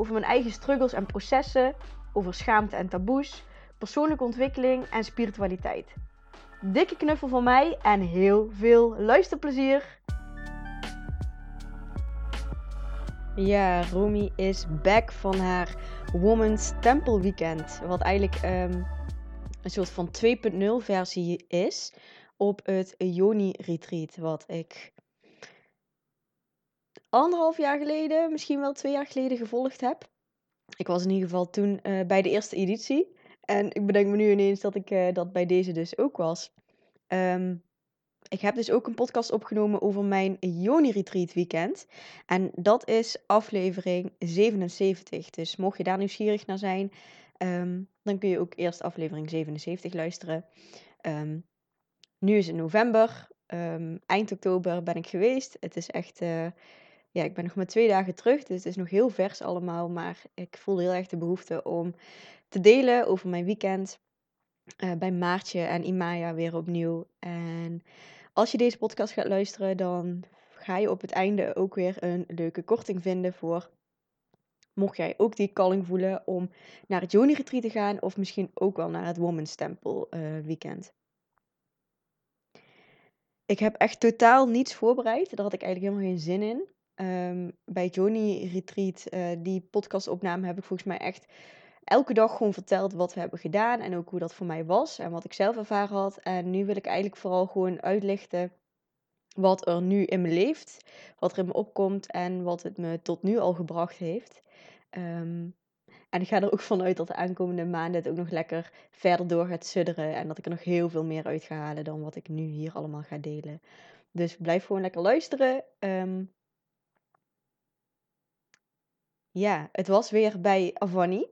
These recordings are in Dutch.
over mijn eigen struggles en processen, over schaamte en taboes, persoonlijke ontwikkeling en spiritualiteit. Dikke knuffel van mij en heel veel luisterplezier! Ja, Romy is back van haar Woman's Temple Weekend. Wat eigenlijk um, een soort van 2.0 versie is op het Yoni Retreat. Wat ik anderhalf jaar geleden, misschien wel twee jaar geleden gevolgd heb. Ik was in ieder geval toen uh, bij de eerste editie. En ik bedenk me nu ineens dat ik uh, dat bij deze dus ook was. Um, ik heb dus ook een podcast opgenomen over mijn Yoni Retreat weekend. En dat is aflevering 77. Dus mocht je daar nieuwsgierig naar zijn, um, dan kun je ook eerst aflevering 77 luisteren. Um, nu is het november. eind oktober ben ik geweest. Het is echt uh, ja, ik ben nog maar twee dagen terug, dus het is nog heel vers allemaal. Maar ik voel heel erg de behoefte om te delen over mijn weekend. Uh, bij Maartje en Imaya weer opnieuw. En als je deze podcast gaat luisteren, dan ga je op het einde ook weer een leuke korting vinden voor. Mocht jij ook die calling voelen om naar het Joni Retreat te gaan, of misschien ook wel naar het Woman's Temple uh, weekend. Ik heb echt totaal niets voorbereid. Daar had ik eigenlijk helemaal geen zin in. Um, bij Johnny Retreat, uh, die podcastopname, heb ik volgens mij echt elke dag gewoon verteld wat we hebben gedaan en ook hoe dat voor mij was en wat ik zelf ervaren had. En nu wil ik eigenlijk vooral gewoon uitlichten wat er nu in me leeft, wat er in me opkomt en wat het me tot nu al gebracht heeft. Um, en ik ga er ook vanuit dat de aankomende maanden het ook nog lekker verder door gaat sudderen en dat ik er nog heel veel meer uit ga halen dan wat ik nu hier allemaal ga delen. Dus blijf gewoon lekker luisteren. Um, ja, het was weer bij Avani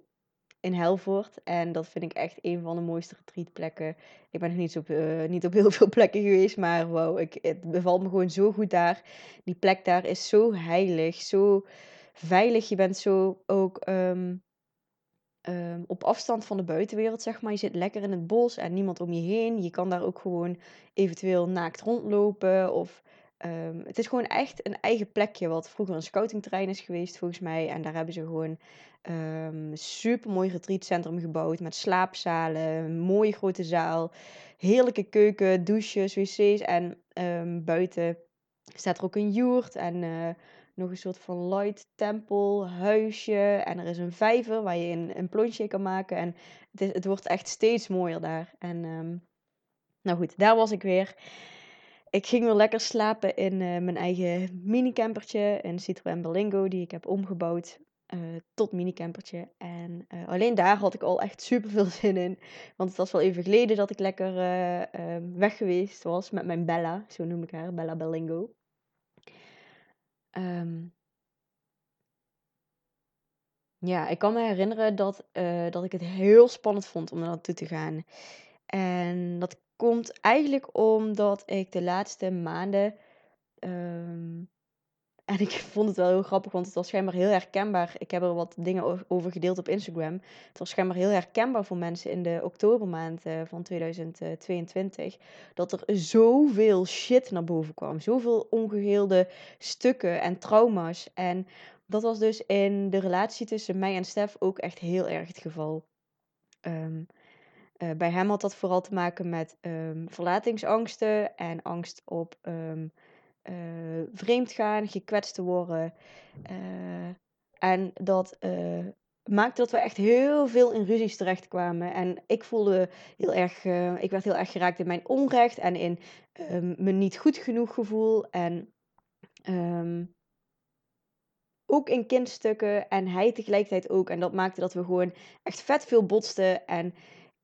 in Helvoort. En dat vind ik echt een van de mooiste retreatplekken. Ik ben nog niet op, uh, niet op heel veel plekken geweest, maar wow, ik, het bevalt me gewoon zo goed daar. Die plek daar is zo heilig, zo veilig. Je bent zo ook um, um, op afstand van de buitenwereld, zeg maar. Je zit lekker in het bos en niemand om je heen. Je kan daar ook gewoon eventueel naakt rondlopen of Um, het is gewoon echt een eigen plekje, wat vroeger een scoutingterrein is geweest, volgens mij. En daar hebben ze gewoon um, ehm, een super mooi retreatcentrum gebouwd met slaapzalen, een mooie grote zaal, heerlijke keuken, douches, wc's. En um, buiten staat er ook een joert en uh, nog een soort van light tempel, huisje. En er is een vijver waar je een, een plonsje kan maken. En het, het wordt echt steeds mooier daar. En nou goed, daar was ik weer. Ik ging weer lekker slapen in uh, mijn eigen minicampertje, een Citroën Berlingo, die ik heb omgebouwd uh, tot minicampertje. En uh, alleen daar had ik al echt super veel zin in. Want het was wel even geleden dat ik lekker ehm, weg geweest was met mijn Bella, zo noem ik haar, Bella Berlingo. Um, ja, ik kan me herinneren dat, dat ik het heel spannend vond om er naartoe te gaan. En dat komt eigenlijk omdat ik de laatste maanden. Um, en ik vond het wel heel grappig, want het was schijnbaar heel herkenbaar. Ik heb er wat dingen over gedeeld op Instagram. Het was schijnbaar heel herkenbaar voor mensen in de oktobermaand uh, van 2022. Dat er zoveel shit naar boven kwam. Zoveel ongeheelde stukken en trauma's. En dat was dus in de relatie tussen mij en Stef ook echt heel erg het geval. Um, uh, bij hem had dat vooral te maken met um, verlatingsangsten en angst op um, vreemd gaan, gekwetst te worden. Uh, en dat maakte dat we echt heel veel in ruzies terechtkwamen. En ik voelde heel erg, ik werd heel erg geraakt in mijn onrecht en in um, mijn niet goed genoeg gevoel. En ook in kindstukken en hij tegelijkertijd ook. En dat maakte dat we gewoon echt vet veel botsten. En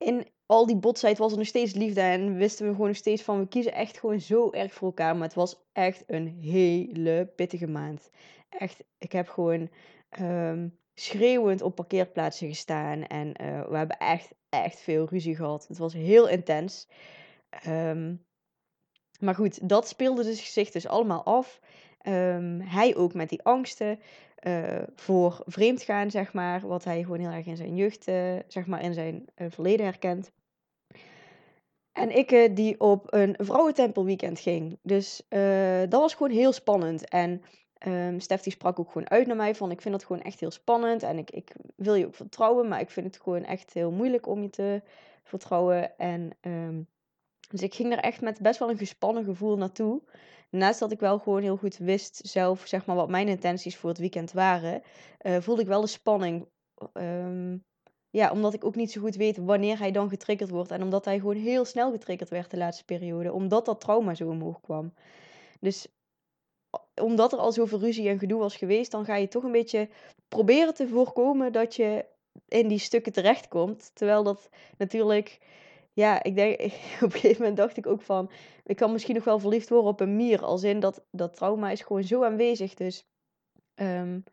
in al die botsheid was er nog steeds liefde. En wisten we gewoon nog steeds van we kiezen echt gewoon zo erg voor elkaar. Maar het was echt een hele pittige maand. Echt, ik heb gewoon. Um, schreeuwend op parkeerplaatsen gestaan. En uh, we hebben echt, echt veel ruzie gehad. Het was heel intens. Um, maar goed, dat speelde dus zich dus allemaal af. Um, hij ook met die angsten uh, voor vreemdgaan, zeg maar. Wat hij gewoon heel erg in zijn jeugd, uh, zeg maar, in zijn uh, verleden herkent. En ik die op een vrouwentempelweekend ging. Dus dat was gewoon heel spannend. En um, Stef die sprak ook gewoon uit naar mij van... ik vind dat gewoon echt heel spannend. En ik, ik wil je ook vertrouwen, maar ik vind het gewoon echt heel moeilijk om je te vertrouwen. En... Um, dus ik ging er echt met best wel een gespannen gevoel naartoe. Naast dat ik wel gewoon heel goed wist zelf, zeg maar, wat mijn intenties voor het weekend waren, uh, voelde ik wel de spanning. Um, ja, omdat ik ook niet zo goed weet wanneer hij dan getriggerd wordt. En omdat hij gewoon heel snel getriggerd werd de laatste periode. Omdat dat trauma zo omhoog kwam. Dus omdat er al zoveel ruzie en gedoe was geweest, dan ga je toch een beetje proberen te voorkomen dat je in die stukken terechtkomt. Terwijl dat natuurlijk ja, ik denk, op een gegeven moment dacht ik ook van, ik kan misschien nog wel verliefd worden op een mier. Als in dat, dat trauma is gewoon zo aanwezig. Dus um,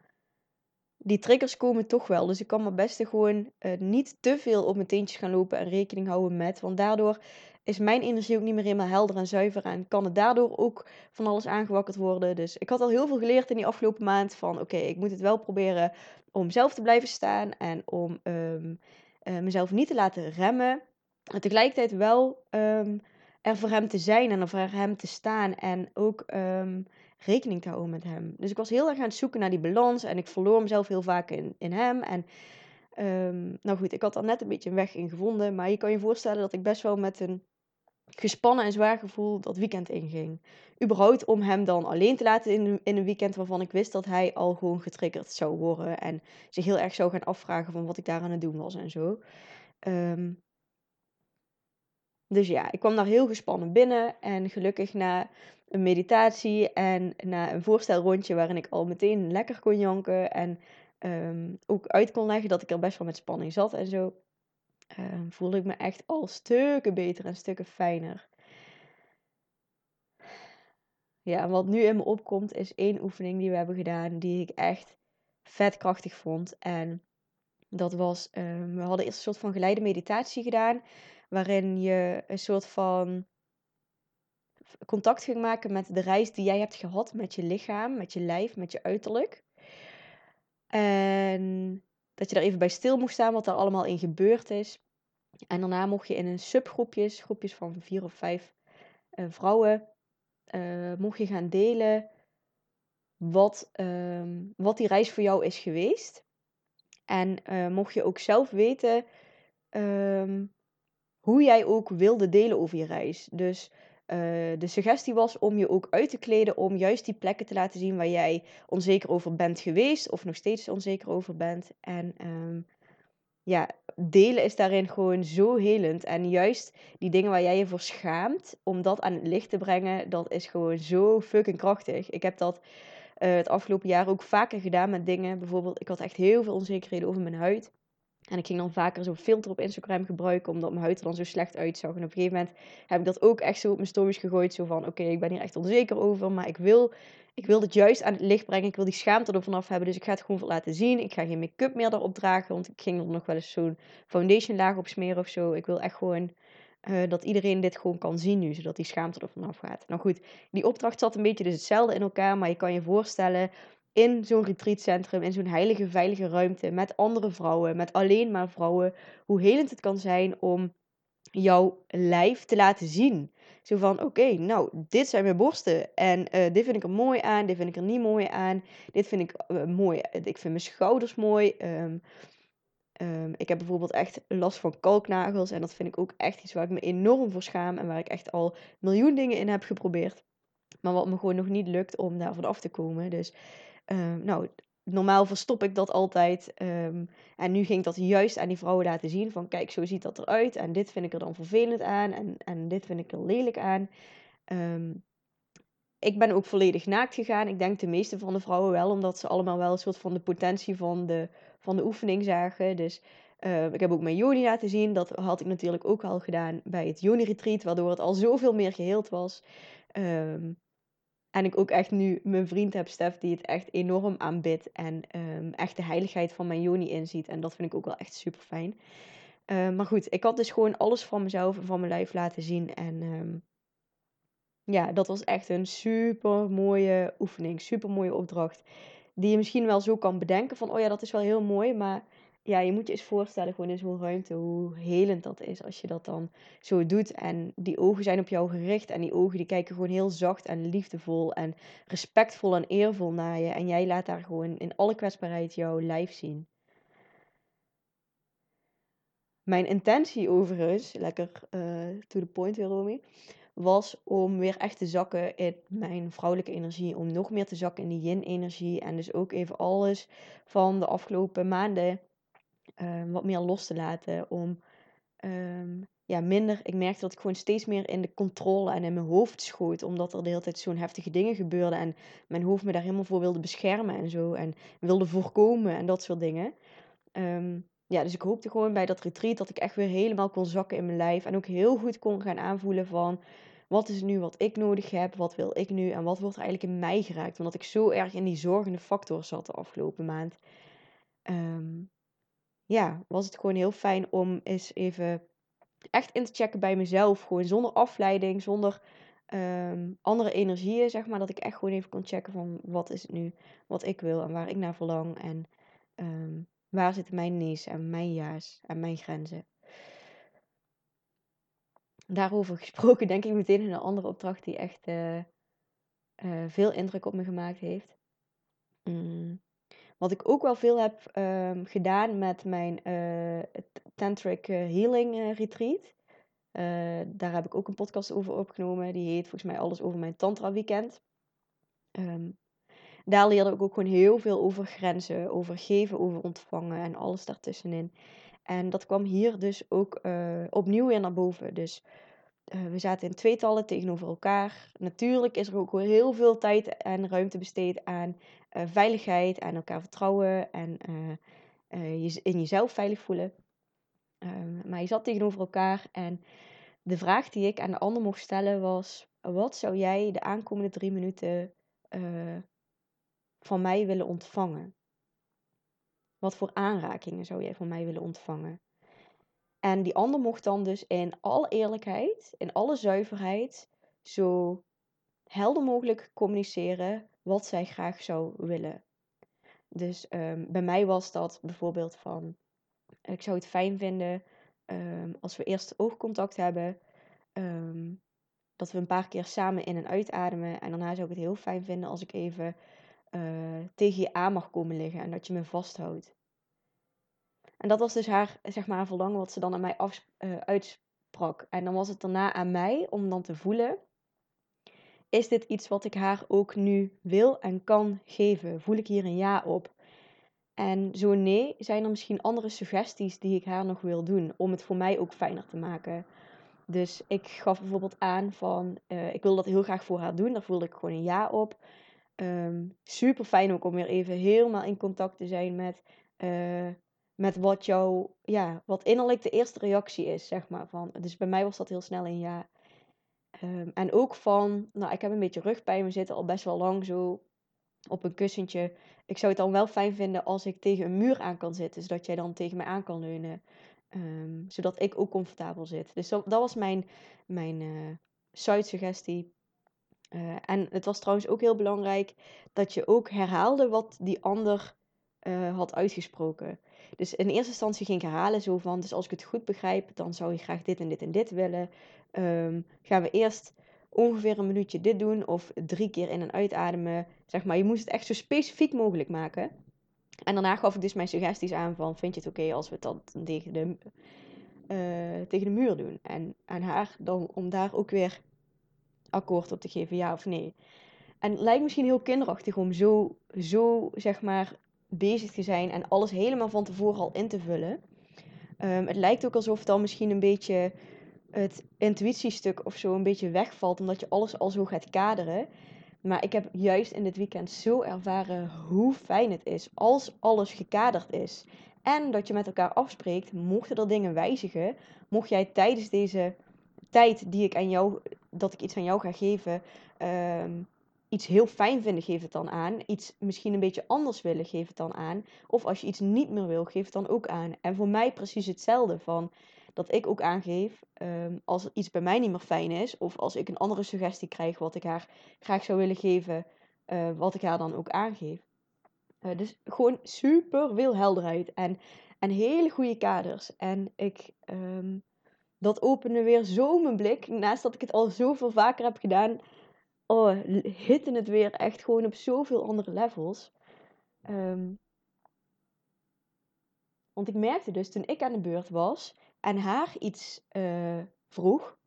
die triggers komen toch wel. Dus ik kan mijn beste gewoon uh, niet te veel op mijn teentjes gaan lopen en rekening houden met. Want daardoor is mijn energie ook niet meer helemaal helder en zuiver. En kan het daardoor ook van alles aangewakkerd worden. Dus ik had al heel veel geleerd in die afgelopen maand. Van oké, ik moet het wel proberen om zelf te blijven staan. En om um, uh, mezelf niet te laten remmen. En tegelijkertijd wel um, er voor hem te zijn en er voor hem te staan. En ook um, rekening te houden met hem. Dus ik was heel erg aan het zoeken naar die balans. En ik verloor mezelf heel vaak in, in hem. En um, nou goed, ik had er net een beetje een weg in gevonden. Maar je kan je voorstellen dat ik best wel met een gespannen en zwaar gevoel dat weekend inging. Überhaupt om hem dan alleen te laten in, in een weekend waarvan ik wist dat hij al gewoon getriggerd zou worden. En zich heel erg zou gaan afvragen van wat ik daar aan het doen was en zo. Dus ja, ik kwam daar heel gespannen binnen. En gelukkig na een meditatie en na een voorstelrondje waarin ik al meteen lekker kon janken. En um, ook uit kon leggen dat ik er best wel met spanning zat en zo. Um, voelde ik me echt al stukken beter en stukken fijner. Ja, wat nu in me opkomt is één oefening die we hebben gedaan die ik echt vet krachtig vond. En dat was, um, we hadden eerst een soort van geleide meditatie gedaan waarin je een soort van contact ging maken met de reis die jij hebt gehad met je lichaam, met je lijf, met je uiterlijk. En dat je daar even bij stil mocht staan wat er allemaal in gebeurd is. En daarna mocht je in een subgroepjes, groepjes van vier of vijf uh, vrouwen, uh, mocht je gaan delen wat, uh, wat die reis voor jou is geweest. En uh, mocht je ook zelf weten ehm, hoe jij ook wilde delen over je reis. Dus uh, de suggestie was om je ook uit te kleden om juist die plekken te laten zien waar jij onzeker over bent geweest of nog steeds onzeker over bent. En um, ja, delen is daarin gewoon zo helend. En juist die dingen waar jij je voor schaamt, om dat aan het licht te brengen, dat is gewoon zo fucking krachtig. Ik heb dat uh, het afgelopen jaar ook vaker gedaan met dingen. Bijvoorbeeld, ik had echt heel veel onzekerheden over mijn huid. En ik ging dan vaker zo'n filter op Instagram gebruiken, omdat mijn huid er dan zo slecht uitzag. En op een gegeven moment heb ik dat ook echt zo op mijn stories gegooid. Zo van, oké, ik ben hier echt onzeker over, maar ik wil, ik wil het juist aan het licht brengen. Ik wil die schaamte er vanaf hebben, dus ik ga het gewoon laten zien. Ik ga geen make-up meer erop dragen, want ik ging er nog wel eens zo'n foundation laag op smeren of zo. Ik wil echt gewoon uh, dat iedereen dit gewoon kan zien nu, zodat die schaamte er vanaf gaat. Nou goed, die opdracht zat een beetje dus hetzelfde in elkaar, maar je kan je voorstellen in zo'n retreatcentrum, in zo'n heilige, veilige ruimte met andere vrouwen, met alleen maar vrouwen, hoe helend het kan zijn om jouw lijf te laten zien. Zo van, oké, nou, dit zijn mijn borsten en uh, dit vind ik er mooi aan, dit vind ik er niet mooi aan, dit vind ik uh, mooi, ik vind mijn schouders mooi. Um, um, ik heb bijvoorbeeld echt last van kalknagels en dat vind ik ook echt iets waar ik me enorm voor schaam en waar ik echt al miljoen dingen in heb geprobeerd. Maar wat me gewoon nog niet lukt om daarvan af te komen. Dus Ehm, nou, normaal verstop ik dat altijd. Um, en nu ging ik dat juist aan die vrouwen laten zien. Van kijk, zo ziet dat eruit. En dit vind ik er dan vervelend aan. En, en dit vind ik er lelijk aan. Ik ben ook volledig naakt gegaan. Ik denk de meeste van de vrouwen wel. Omdat ze allemaal wel een soort van de potentie van de, van de oefening zagen. Dus uh, ik heb ook mijn Joni laten zien. Dat had ik natuurlijk ook al gedaan bij het Joni Retreat. Waardoor het al zoveel meer geheeld was. Um, En ik ook echt nu mijn vriend heb, Stef, die het echt enorm aanbidt. En um, echt de heiligheid van mijn Joni inziet. En dat vind ik ook wel echt super fijn. Maar goed, ik had dus gewoon alles van mezelf en van mijn lijf laten zien. En ja, dat was echt een super mooie oefening. Super mooie opdracht. Die je misschien wel zo kan bedenken van, oh ja, dat is wel heel mooi. Maar ja, je moet je eens voorstellen, gewoon in zo'n ruimte, hoe helend dat is als je dat dan zo doet. En die ogen zijn op jou gericht en die ogen die kijken gewoon heel zacht en liefdevol en respectvol en eervol naar je. En jij laat daar gewoon in alle kwetsbaarheid jouw lijf zien. Mijn intentie overigens, lekker uh, to the point weer, Romy, was om weer echt te zakken in mijn vrouwelijke energie. Om nog meer te zakken in die yin-energie. En dus ook even alles van de afgelopen maanden um, wat meer los te laten. Om um, ja, minder. Ik merkte dat ik gewoon steeds meer in de controle en in mijn hoofd schoot. Omdat er de hele tijd zo'n heftige dingen gebeurden. En mijn hoofd me daar helemaal voor wilde beschermen en zo. En wilde voorkomen en dat soort dingen. Um, ja, dus ik hoopte gewoon bij dat retreat dat ik echt weer helemaal kon zakken in mijn lijf. En ook heel goed kon gaan aanvoelen van wat is nu wat ik nodig heb, wat wil ik nu en wat wordt er eigenlijk in mij geraakt. Omdat ik zo erg in die zorgende factor zat de afgelopen maand. Um, ja, was het gewoon heel fijn om eens even echt in te checken bij mezelf. Gewoon zonder afleiding, zonder um, andere energieën, zeg maar. Dat ik echt gewoon even kon checken van wat is het nu, wat ik wil en waar ik naar verlang. En um, waar zitten mijn nee's en mijn ja's en mijn grenzen. Daarover gesproken denk ik meteen in een andere opdracht die echt uh, uh, veel indruk op me gemaakt heeft. Mm. Wat ik ook wel veel heb um, gedaan met mijn uh, Tantric Healing Retreat. daar heb ik ook een podcast over opgenomen. Die heet volgens mij Alles over mijn Tantra Weekend. Um, daar leerde ik ook gewoon heel veel over grenzen, over geven, over ontvangen en alles daartussenin. En dat kwam hier dus ook uh, opnieuw weer naar boven. Dus uh, we zaten in tweetallen tegenover elkaar. Natuurlijk is er ook heel veel tijd en ruimte besteed aan uh, veiligheid, aan elkaar vertrouwen en je in jezelf veilig voelen. Ehm, maar je zat tegenover elkaar en de vraag die ik aan de ander mocht stellen was: wat zou jij de aankomende drie minuten van mij willen ontvangen? Wat voor aanrakingen zou jij van mij willen ontvangen? En die ander mocht dan dus in alle eerlijkheid, in alle zuiverheid, zo helder mogelijk communiceren wat zij graag zou willen. Dus um, bij mij was dat bijvoorbeeld van, ik zou het fijn vinden um, als we eerst oogcontact hebben, um, dat we een paar keer samen in en uitademen. En daarna zou ik het heel fijn vinden als ik even uh, tegen je aan mag komen liggen en dat je me vasthoudt. En dat was dus haar, zeg maar, verlangen wat ze dan aan mij uh, uitsprak. En dan was het daarna aan mij om dan te voelen: is dit iets wat ik haar ook nu wil en kan geven? Voel ik hier een ja op? En zo nee, zijn er misschien andere suggesties die ik haar nog wil doen om het voor mij ook fijner te maken. Dus ik gaf bijvoorbeeld aan van, uh, ik wil dat heel graag voor haar doen. Daar voelde ik gewoon een ja op. Um, super fijn ook om weer even helemaal in contact te zijn met, uh, met wat jouw, ja, wat innerlijk de eerste reactie is, zeg maar. Van, dus bij mij was dat heel snel een ja. Um, en ook van, nou, ik heb een beetje rugpijn, we zitten al best wel lang zo op een kussentje. Ik zou het dan wel fijn vinden als ik tegen een muur aan kan zitten, zodat jij dan tegen mij aan kan leunen. Um, zodat ik ook comfortabel zit. Dus dat, dat was mijn, mijn uh, suggestie. Uh, en het was trouwens ook heel belangrijk dat je ook herhaalde wat die ander uh, had uitgesproken. Dus in eerste instantie ging ik herhalen zo van, dus als ik het goed begrijp, dan zou je graag dit en dit en dit willen. Um, gaan we eerst ongeveer een minuutje dit doen of drie keer in en uitademen. Zeg maar, je moest het echt zo specifiek mogelijk maken. En daarna gaf ik dus mijn suggesties aan van, vind je het oké als we dan tegen de, uh, tegen de muur doen? En aan haar dan om daar ook weer akkoord op te geven, ja of nee. En het lijkt misschien heel kinderachtig om zo, zo zeg maar bezig te zijn en alles helemaal van tevoren al in te vullen. Um, het lijkt ook alsof dan misschien een beetje het intuïtiestuk of zo een beetje wegvalt, omdat je alles al zo gaat kaderen. Maar ik heb juist in dit weekend zo ervaren hoe fijn het is als alles gekaderd is. En dat je met elkaar afspreekt, mochten er dingen wijzigen, mocht jij tijdens deze tijd die ik aan jou, dat ik iets aan jou ga geven, um, iets heel fijn vinden, geef het dan aan. Iets misschien een beetje anders willen, geef het dan aan. Of als je iets niet meer wil, geef het dan ook aan. En voor mij precies hetzelfde. Van dat ik ook aangeef ehm, als iets bij mij niet meer fijn is. Of als ik een andere suggestie krijg wat ik haar graag zou willen geven. Uh, wat ik haar dan ook aangeef. Uh, dus gewoon super veel helderheid. En, en hele goede kaders. En ik... Um, dat opende weer zo mijn blik. Naast dat ik het al zoveel vaker heb gedaan, oh, hitte het weer echt gewoon op zoveel andere levels. Um, want ik merkte dus toen ik aan de beurt was en haar iets uh, vroeg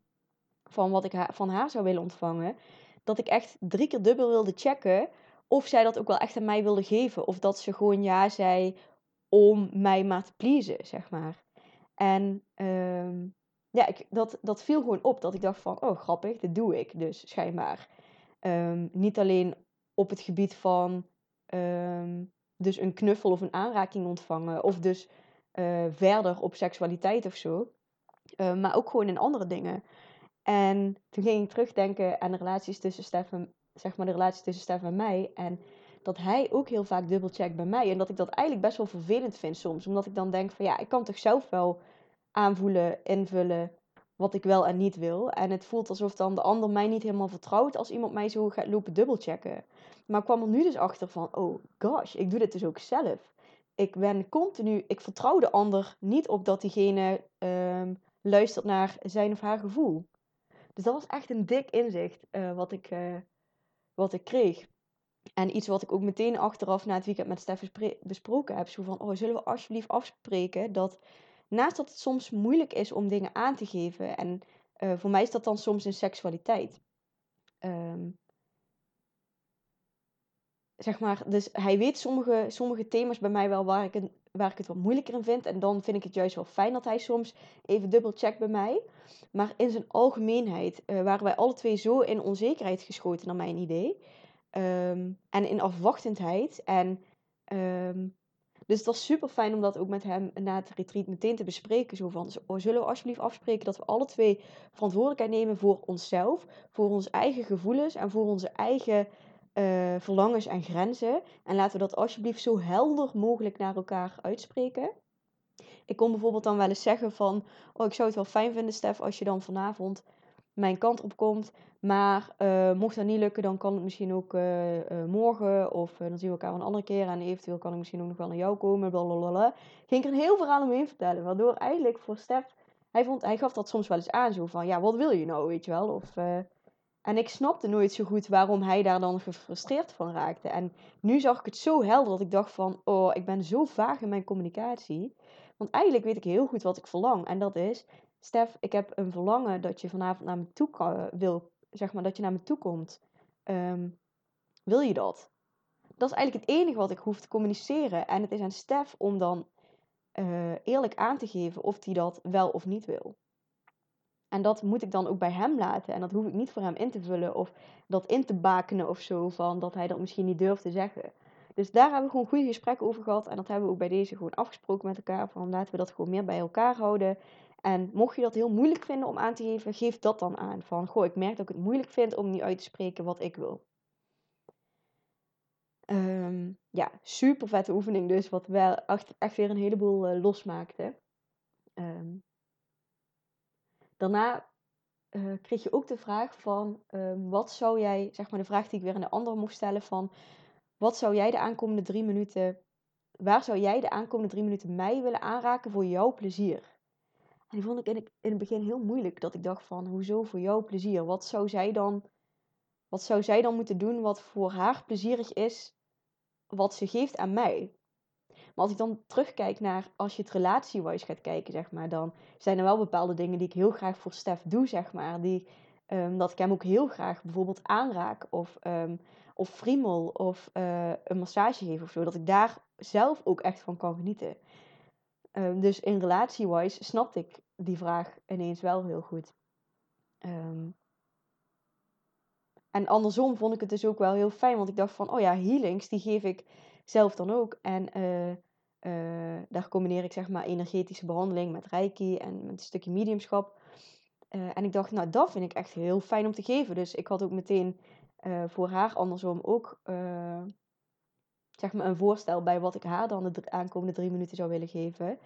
van wat ik van haar zou willen ontvangen, dat ik echt drie keer dubbel wilde checken of zij dat ook wel echt aan mij wilde geven. Of dat ze gewoon ja zei om mij maar te pleasen, zeg maar. En um, ja, ik, dat, dat viel gewoon op. Dat ik dacht van, oh grappig, dit doe ik dus schijnbaar. Um, niet alleen op het gebied van um, dus een knuffel of een aanraking ontvangen. Of dus uh, verder op seksualiteit of zo. Uh, maar ook gewoon in andere dingen. En toen ging ik terugdenken aan de relaties tussen Stefan, zeg maar de relatie tussen Stefan en mij. En dat hij ook heel vaak dubbelcheckt bij mij. En dat ik dat eigenlijk best wel vervelend vind soms. Omdat ik dan denk van ja, ik kan toch zelf wel aanvoelen, invullen wat ik wel en niet wil. En het voelt alsof dan de ander mij niet helemaal vertrouwt als iemand mij zo gaat lopen dubbelchecken. Maar ik kwam er nu dus achter van, oh gosh, ik doe dit dus ook zelf. Ik ben continu, ik vertrouw de ander niet op dat diegene um, luistert naar zijn of haar gevoel. Dus dat was echt een dik inzicht uh, wat, ik, uh, wat ik kreeg. En iets wat ik ook meteen achteraf na het weekend met Stef besproken heb. Zo van, oh, zullen we alsjeblieft afspreken dat Naast dat het soms moeilijk is om dingen aan te geven. En uh, voor mij is dat dan soms in seksualiteit. Um, zeg maar, dus hij weet sommige, sommige thema's bij mij wel waar ik, waar ik het wat moeilijker in vind. En dan vind ik het juist wel fijn dat hij soms even dubbel checkt bij mij. Maar in zijn algemeenheid uh, waren wij alle twee zo in onzekerheid geschoten, naar mijn idee. Um, en in afwachtendheid. En um, dus het was super fijn om dat ook met hem na het retreat meteen te bespreken. Zo van, oh, zullen we alsjeblieft afspreken dat we alle twee verantwoordelijkheid nemen voor onszelf, voor onze eigen gevoelens en voor onze eigen uh, verlangens en grenzen. En laten we dat alsjeblieft zo helder mogelijk naar elkaar uitspreken. Ik kon bijvoorbeeld dan wel eens zeggen van, oh ik zou het wel fijn vinden Stef als je dan vanavond mijn kant op komt. Maar uh, mocht dat niet lukken, dan kan het misschien ook uh, uh, morgen. Of dan zien we elkaar een andere keer. En eventueel kan ik misschien ook nog wel naar jou komen. Blablabla. Ging ik er een heel verhaal omheen vertellen. Waardoor eigenlijk voor Stef... Hij, vond, hij gaf dat soms wel eens aan. Zo van, ja, wat wil je nou, weet je wel? Of, en ik snapte nooit zo goed waarom hij daar dan gefrustreerd van raakte. En nu zag ik het zo helder dat ik dacht van... Oh, ik ben zo vaag in mijn communicatie. Want eigenlijk weet ik heel goed wat ik verlang. En dat is... Stef, ik heb een verlangen dat je vanavond naar me toe wil zeg maar, dat je naar me toe komt. Ehm, wil je dat? Dat is eigenlijk het enige wat ik hoef te communiceren. En het is aan Stef om dan uh, eerlijk aan te geven of hij dat wel of niet wil. En dat moet ik dan ook bij hem laten. En dat hoef ik niet voor hem in te vullen of dat in te bakenen of zo. Van dat hij dat misschien niet durft te zeggen. Dus daar hebben we gewoon goede gesprekken over gehad. En dat hebben we ook bij deze gewoon afgesproken met elkaar. Van laten we dat gewoon meer bij elkaar houden. En mocht je dat heel moeilijk vinden om aan te geven, geef dat dan aan. Van, goh, ik merk dat ik het moeilijk vind om nu uit te spreken wat ik wil. Um, ja, super vette oefening dus, wat wel echt, weer een heleboel uh, losmaakte. Um, daarna uh, kreeg je ook de vraag van, um, wat zou jij, zeg maar de vraag die ik weer aan de andere mocht stellen van, wat zou jij de aankomende drie minuten, waar zou jij de aankomende drie minuten mij willen aanraken voor jouw plezier? En die vond ik in, het, in het begin heel moeilijk. Dat ik dacht van, hoezo voor jouw plezier? Wat zou zij dan, wat zou zij dan moeten doen wat voor haar plezierig is, wat ze geeft aan mij? Maar als ik dan terugkijk naar, als je het relatiewise gaat kijken, zeg maar, dan zijn er wel bepaalde dingen die ik heel graag voor Stef doe, zeg maar. Die, um, dat ik hem ook heel graag bijvoorbeeld aanraak of, um, of friemel of uh, een massage geef of zo. Dat ik daar zelf ook echt van kan genieten. Um, dus in relatiewise snapte ik die vraag ineens wel heel goed. Um, en andersom vond ik het dus ook wel heel fijn, want ik dacht van, oh ja, healings, die geef ik zelf dan ook. En uh, uh, daar combineer ik zeg maar energetische behandeling met reiki en met een stukje mediumschap. Uh, en ik dacht, nou, dat vind ik echt heel fijn om te geven. Dus ik had ook meteen eh, voor haar andersom ook eh, zeg maar een voorstel bij wat ik haar dan de aankomende drie minuten zou willen geven.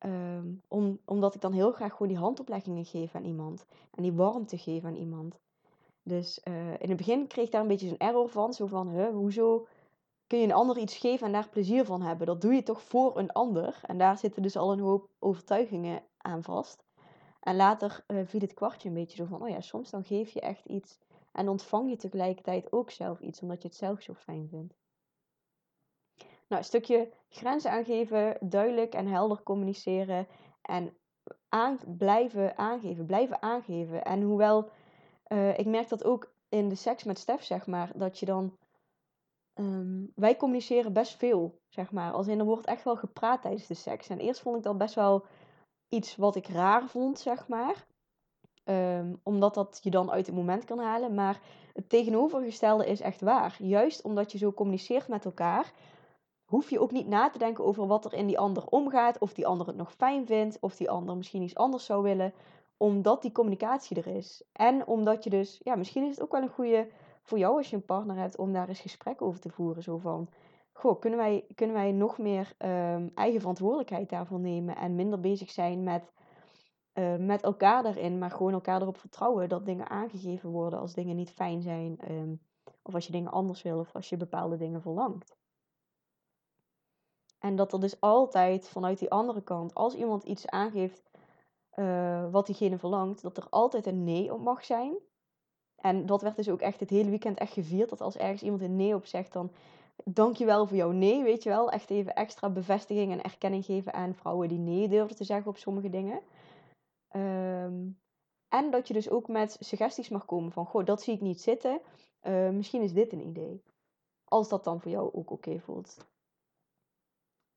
Ehm, om, omdat ik dan heel graag gewoon die handopleggingen geef aan iemand. En die warmte geef aan iemand. Dus uh, in het begin kreeg ik daar een beetje zo'n error van. Zo van, hoezo kun je een ander iets geven en daar plezier van hebben? Dat doe je toch voor een ander? En daar zitten dus al een hoop overtuigingen aan vast. En later uh, viel het kwartje een beetje zo van, oh ja, soms dan geef je echt iets en ontvang je tegelijkertijd ook zelf iets, omdat je het zelf zo fijn vindt. Nou, een stukje grenzen aangeven, duidelijk en helder communiceren en aan, blijven aangeven, blijven aangeven. En hoewel uh, ik merk dat ook in de seks met Stef, zeg maar, dat je dan. Um, wij communiceren best veel, zeg maar. Als in er wordt echt wel gepraat tijdens de seks. En eerst vond ik dat best wel iets wat ik raar vond, zeg maar. Um, omdat dat je dan uit het moment kan halen. Maar het tegenovergestelde is echt waar. Juist omdat je zo communiceert met elkaar, hoef je ook niet na te denken over wat er in die ander omgaat. Of die ander het nog fijn vindt. Of die ander misschien iets anders zou willen. Omdat die communicatie er is. En omdat je dus, ja, misschien is het ook wel een goede voor jou als je een partner hebt om daar eens gesprek over te voeren. Zo van, goh, kunnen wij, kunnen wij nog meer um, eigen verantwoordelijkheid daarvoor nemen. En minder bezig zijn met, uh, met elkaar daarin. Maar gewoon elkaar erop vertrouwen dat dingen aangegeven worden als dingen niet fijn zijn. Um, of als je dingen anders wil of als je bepaalde dingen verlangt. En dat er dus altijd vanuit die andere kant, als iemand iets aangeeft uh, wat diegene verlangt, dat er altijd een nee op mag zijn. En dat werd dus ook echt het hele weekend echt gevierd. Dat als ergens iemand een nee op zegt, dan dankjewel voor jouw nee, weet je wel. Echt even extra bevestiging en erkenning geven aan vrouwen die nee durven te zeggen op sommige dingen. Um, en dat je dus ook met suggesties mag komen van, goh, dat zie ik niet zitten. Uh, misschien is dit een idee. Als dat dan voor jou ook oké voelt.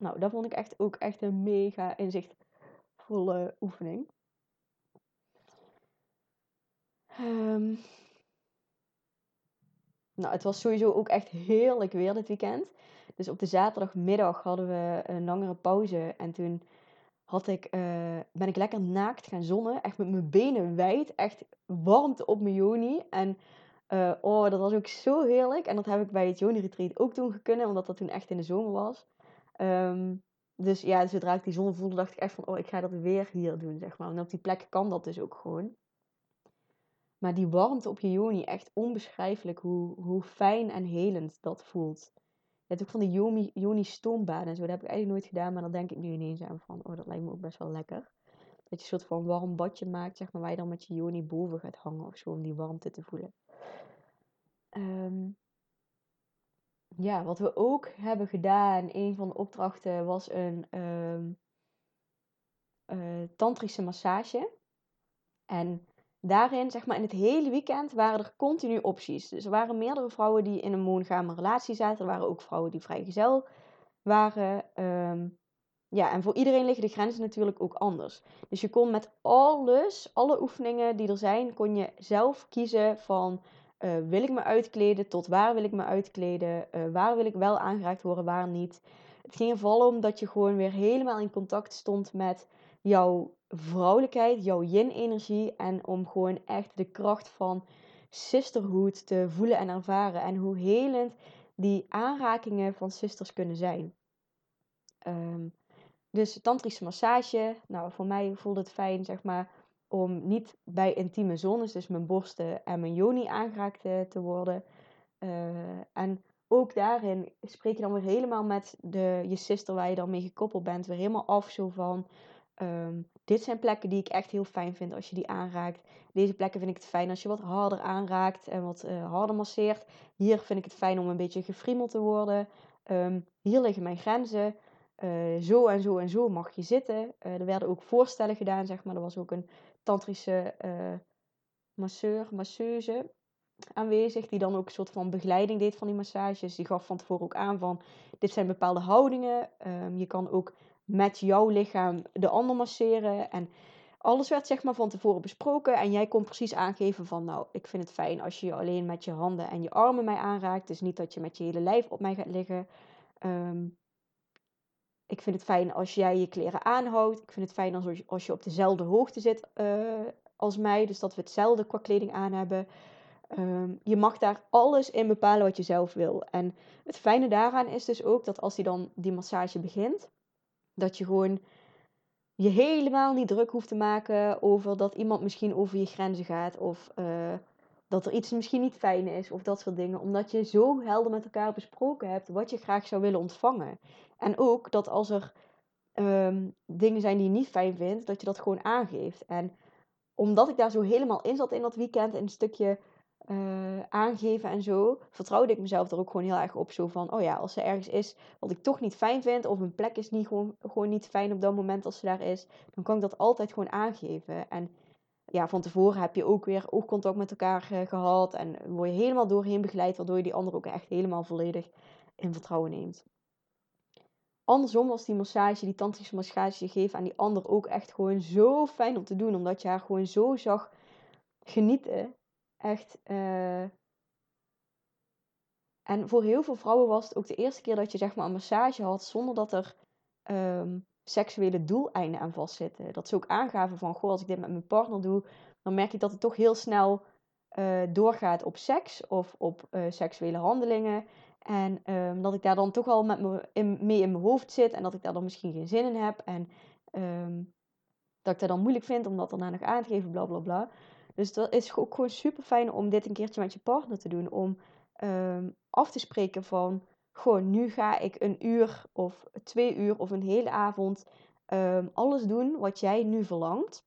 Nou, dat vond ik echt ook echt een mega inzichtvolle oefening. Um, nou, het was sowieso ook echt heerlijk weer dit weekend. Dus op de zaterdagmiddag hadden we een langere pauze. En toen had ik, uh, ben ik lekker naakt gaan zonnen. Echt met mijn benen wijd. Echt warmte op mijn joni. En uh, oh, dat was ook zo heerlijk. En dat heb ik bij het Joni Retreat ook toen kunnen. Omdat dat toen echt in de zomer was. Um, dus ja, zodra ik die zon voelde, dacht ik echt van, oh, ik ga dat weer hier doen, zeg maar. En op die plek kan dat dus ook gewoon. Maar die warmte op je joni, echt onbeschrijfelijk hoe, hoe fijn en helend dat voelt. Je hebt ook van die joni, joni stoombaden en zo. Dat heb ik eigenlijk nooit gedaan, maar daar denk ik nu ineens aan van, oh, dat lijkt me ook best wel lekker. Dat je een soort van warm badje maakt, zeg maar, waar je dan met je joni boven gaat hangen of zo, om die warmte te voelen. Um, ja, wat we ook hebben gedaan, een van de opdrachten was een um, uh, tantrische massage. En daarin, zeg maar in het hele weekend, waren er continu opties. Dus er waren meerdere vrouwen die in een monogame relatie zaten. Er waren ook vrouwen die vrijgezel waren. Um, ja, en voor iedereen liggen de grenzen natuurlijk ook anders. Dus je kon met alles, alle oefeningen die er zijn, kon je zelf kiezen van uh, wil ik me uitkleden? Tot waar wil ik me uitkleden? Uh, waar wil ik wel aangeraakt worden, waar niet? Het ging er vooral om dat je gewoon weer helemaal in contact stond met jouw vrouwelijkheid, jouw yin-energie. En om gewoon echt de kracht van sisterhood te voelen en ervaren. En hoe helend die aanrakingen van sisters kunnen zijn. Um, dus tantrische massage. Nou, voor mij voelde het fijn, zeg maar om niet bij intieme zones, dus mijn borsten en mijn joni aangeraakt te worden. Uh, en ook daarin spreek je dan weer helemaal met de, je sister waar je dan mee gekoppeld bent, weer helemaal af zo van... Um, dit zijn plekken die ik echt heel fijn vind als je die aanraakt. Deze plekken vind ik het fijn als je wat harder aanraakt en wat uh, harder masseert. Hier vind ik het fijn om een beetje gefriemeld te worden. Um, hier liggen mijn grenzen. Zo en zo en zo mag je zitten. Er werden ook voorstellen gedaan, zeg maar. Er was ook een tantrische uh, masseur, masseuse aanwezig, die dan ook een soort van begeleiding deed van die massages. Die gaf van tevoren ook aan van, dit zijn bepaalde houdingen. Um, je kan ook met jouw lichaam de ander masseren. En alles werd zeg maar van tevoren besproken. En jij kon precies aangeven van, nou, ik vind het fijn als je alleen met je handen en je armen mij aanraakt. Dus niet dat je met je hele lijf op mij gaat liggen. Um, ik vind het fijn als jij je kleren aanhoudt. Ik vind het fijn als, als je op dezelfde hoogte zit uh, als mij. Dus dat we hetzelfde qua kleding aan hebben. Ehm, je mag daar alles in bepalen wat je zelf wil. En het fijne daaraan is dus ook dat als die dan die massage begint, dat je gewoon je helemaal niet druk hoeft te maken over dat iemand misschien over je grenzen gaat. Of uh, dat er iets misschien niet fijn is of dat soort dingen. Omdat je zo helder met elkaar besproken hebt wat je graag zou willen ontvangen. En ook dat als er ehm, dingen zijn die je niet fijn vindt, dat je dat gewoon aangeeft. En omdat ik daar zo helemaal in zat in dat weekend, in een stukje uh, aangeven en zo, vertrouwde ik mezelf er ook gewoon heel erg op. Zo van, oh ja, als er ergens is wat ik toch niet fijn vind, of een plek is niet gewoon, gewoon niet fijn op dat moment als ze daar is, dan kan ik dat altijd gewoon aangeven. En ja, van tevoren heb je ook weer oogcontact met elkaar uh, gehad en word je helemaal doorheen begeleid, waardoor je die ander ook echt helemaal volledig in vertrouwen neemt. Andersom was die massage, die tantrische massage geven aan die ander ook echt gewoon zo fijn om te doen, omdat je haar gewoon zo zag genieten Echt. Uh... En voor heel veel vrouwen was het ook de eerste keer dat je zeg maar een massage had zonder dat er um, seksuele doeleinden aan vastzitten. Dat ze ook aangaven van, goh, als ik dit met mijn partner doe, dan merk ik dat het toch heel snel uh, doorgaat op seks of op uh, seksuele handelingen. En um, dat ik daar dan toch al met me in, mee in mijn hoofd zit en dat ik daar dan misschien geen zin in heb. En um, dat ik dat dan moeilijk vind om dat daarna nog aan te geven, bla bla bla. Dus dat is ook gewoon super fijn om dit een keertje met je partner te doen. Om um, af te spreken van, gewoon nu ga ik een uur of twee uur of een hele avond um, alles doen wat jij nu verlangt.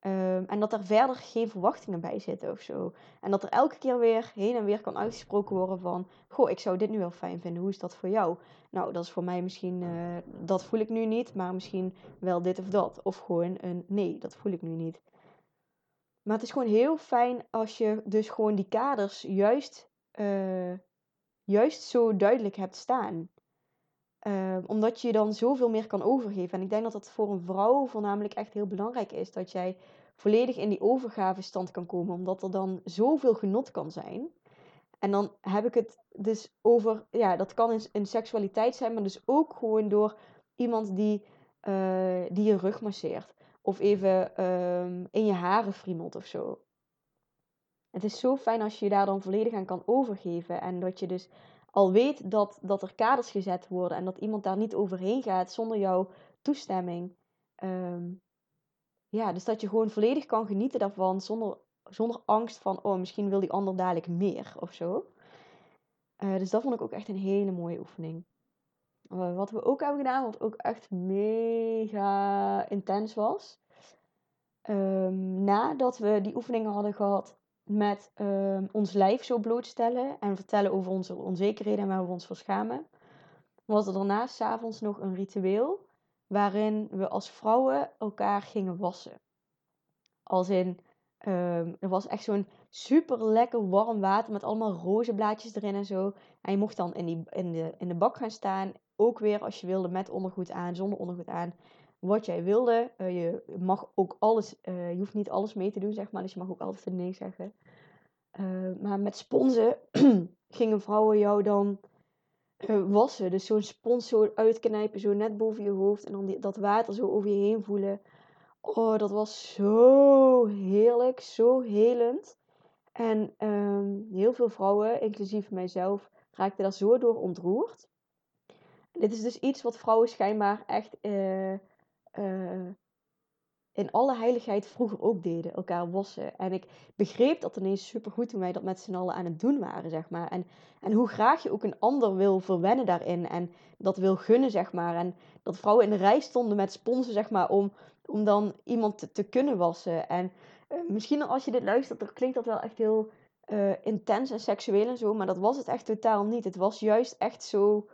Um, en dat er verder geen verwachtingen bij zitten of zo. En dat er elke keer weer heen en weer kan uitgesproken worden van... Goh, ik zou dit nu wel fijn vinden. Hoe is dat voor jou? Nou, dat is voor mij misschien... Uh, dat voel ik nu niet, maar misschien wel dit of dat. Of gewoon een nee, dat voel ik nu niet. Maar het is gewoon heel fijn als je dus gewoon die kaders juist, uh, juist zo duidelijk hebt staan. Uh, omdat je dan zoveel meer kan overgeven. En ik denk dat dat voor een vrouw voornamelijk echt heel belangrijk is. Dat jij volledig in die overgavestand kan komen. Omdat er dan zoveel genot kan zijn. En dan heb ik het dus over, ja, dat kan in, seksualiteit zijn, maar dus ook gewoon door iemand die, uh, die je rug masseert. Of even um, in je haren friemelt of zo. Het is zo fijn als je je daar dan volledig aan kan overgeven. En dat je dus al weet dat, dat er kaders gezet worden. En dat iemand daar niet overheen gaat zonder jouw toestemming. Um, ja, dus dat je gewoon volledig kan genieten daarvan zonder, zonder angst van... Oh, misschien wil die ander dadelijk meer of zo. Uh, dus dat vond ik ook echt een hele mooie oefening. Eh, wat we ook hebben gedaan, wat ook echt mega intens was. Um, nadat we die oefeningen hadden gehad met um, ons lijf zo blootstellen en vertellen over onze onzekerheden en waar we ons voor schamen, was er daarnaast s'avonds nog een ritueel waarin we als vrouwen elkaar gingen wassen. Als in, um, er was echt zo'n super lekker warm water met allemaal rozenblaadjes erin en zo. En je mocht dan in, die, in, de, in de bak gaan staan ook weer als je wilde met ondergoed aan, zonder ondergoed aan. Wat jij wilde. Uh, je mag ook alles, uh, je hoeft niet alles mee te doen, zeg maar. Dus je mag ook altijd nee zeggen. Uh, maar met sponsen gingen vrouwen jou dan wassen. Dus zo'n spons zo uitknijpen, zo net boven je hoofd. En dan dat water zo over je heen voelen. Oh, dat was zo heerlijk, zo helend. En um, heel veel vrouwen, inclusief mijzelf, raakten daar zo door ontroerd. Dit is dus iets wat vrouwen schijnbaar echt uh, in alle heiligheid vroeger ook deden, elkaar wassen. En ik begreep dat ineens super goed toen wij dat met z'n allen aan het doen waren, zeg maar. En, en hoe graag je ook een ander wil verwennen daarin en dat wil gunnen, zeg maar. En dat vrouwen in de rij stonden met sponsen, zeg maar, om, om dan iemand te, te kunnen wassen. En uh, misschien als je dit luistert, dan klinkt dat wel echt heel intens en seksueel en zo, maar dat was het echt totaal niet. Het was juist echt zo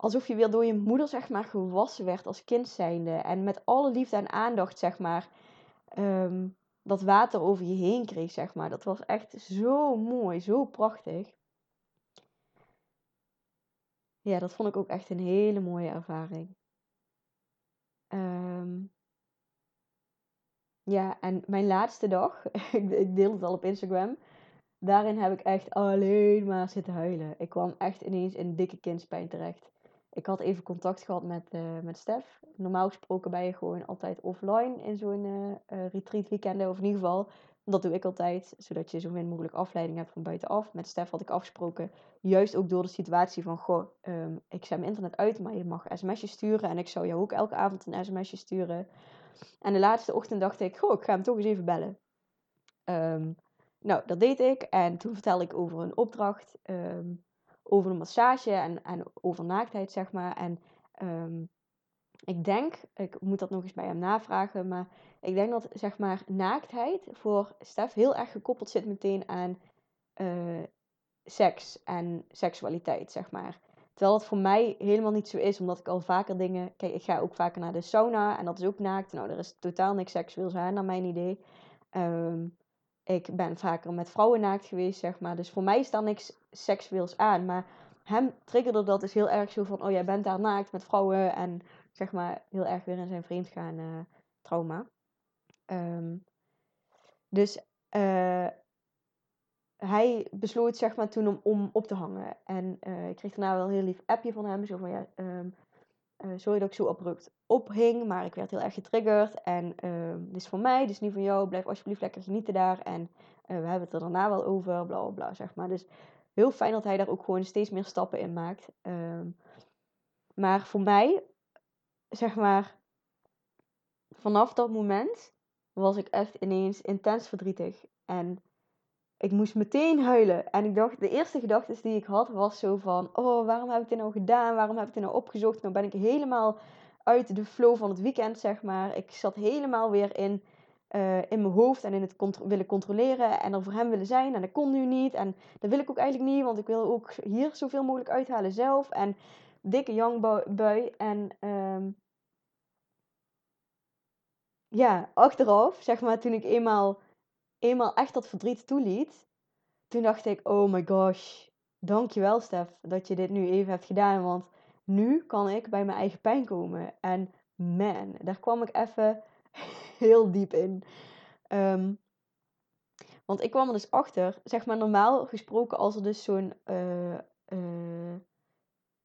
alsof je weer door je moeder, zeg maar, gewassen werd als kind zijnde. En met alle liefde en aandacht, zeg maar, ehm, dat water over je heen kreeg, zeg maar. Dat was echt zo mooi, zo prachtig. Ja, dat vond ik ook echt een hele mooie ervaring. Um, ja, en mijn laatste dag, ik deel het al op Instagram. Daarin heb ik echt alleen maar zitten huilen. Ik kwam echt ineens in dikke kindspijn terecht ik had even contact gehad met, uh, met Stef. Normaal gesproken ben je gewoon altijd offline in zo'n uh, retreat weekenden. Of in ieder geval Dat doe ik altijd, zodat je zo min mogelijk afleiding hebt van buitenaf. Met Stef had ik afgesproken, juist ook door de situatie van, goh, ehm, ik zet mijn internet uit, maar je mag sms'jes sturen. En ik zou jou ook elke avond een sms'je sturen. En de laatste ochtend dacht ik, goh, ik ga hem toch eens even bellen. Ehm, nou, dat deed ik. En toen vertelde ik over een opdracht, ehm, over massage en, en over naaktheid, zeg maar. En ik denk, ik moet dat nog eens bij hem navragen, maar ik denk dat zeg maar naaktheid voor Stef heel erg gekoppeld zit meteen aan uh, seks en seksualiteit, zeg maar. Terwijl het voor mij helemaal niet zo is, omdat ik al vaker dingen. Kijk, ik ga ook vaker naar de sauna en dat is ook naakt. Nou, er is totaal niks seksueels aan, naar mijn idee. Ehm, ik ben vaker met vrouwen naakt geweest, zeg maar. Dus voor mij is daar niks seksueels aan. Maar hem triggerde dat dus heel erg zo van: oh, jij bent daar naakt met vrouwen. En zeg maar heel erg weer in zijn vreemdgaan uh, trauma. Ehm, dus uh, hij besloot zeg maar toen om, om op te hangen. En uh, ik kreeg daarna wel een heel lief appje van hem. Zo van ja, uh, sorry dat ik zo abrupt ophing, maar ik werd heel erg getriggerd. En uh, dit is voor mij, dit is niet van jou. Blijf alsjeblieft lekker genieten daar. En we hebben het er daarna wel over, bla bla bla, zeg maar. Dus heel fijn dat hij daar ook gewoon steeds meer stappen in maakt. Um, maar voor mij zeg maar, vanaf dat moment was ik echt ineens intens verdrietig. En ik moest meteen huilen. En ik dacht, de eerste gedachte die ik had was zo van: Oh, waarom heb ik dit nou gedaan? Waarom heb ik dit nou opgezocht? Nou ben ik helemaal uit de flow van het weekend, zeg maar. Ik zat helemaal weer in, uh, in mijn hoofd en in het willen controleren en er voor hem willen zijn. En dat kon nu niet. En dat wil ik ook eigenlijk niet, want ik wil ook hier zoveel mogelijk uithalen zelf. En dikke jangbui. En um, ja, achteraf, zeg maar, toen ik eenmaal, eenmaal echt dat verdriet toeliet, toen dacht ik, oh my gosh, dankjewel Stef, dat je dit nu even hebt gedaan, want nu kan ik bij mijn eigen pijn komen. En man, daar kwam ik even heel diep in. Um, want ik kwam er dus achter, zeg maar normaal gesproken, als er dus zo'n uh, uh,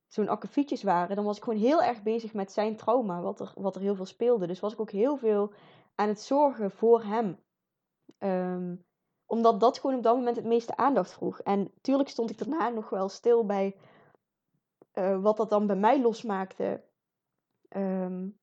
zo'n akkefietjes waren, dan was ik gewoon heel erg bezig met zijn trauma, wat er, wat er heel veel speelde. Dus was ik ook heel veel aan het zorgen voor hem. Um, omdat dat gewoon op dat moment het meeste aandacht vroeg. En tuurlijk stond ik daarna nog wel stil bij uh, wat dat dan bij mij losmaakte. Um,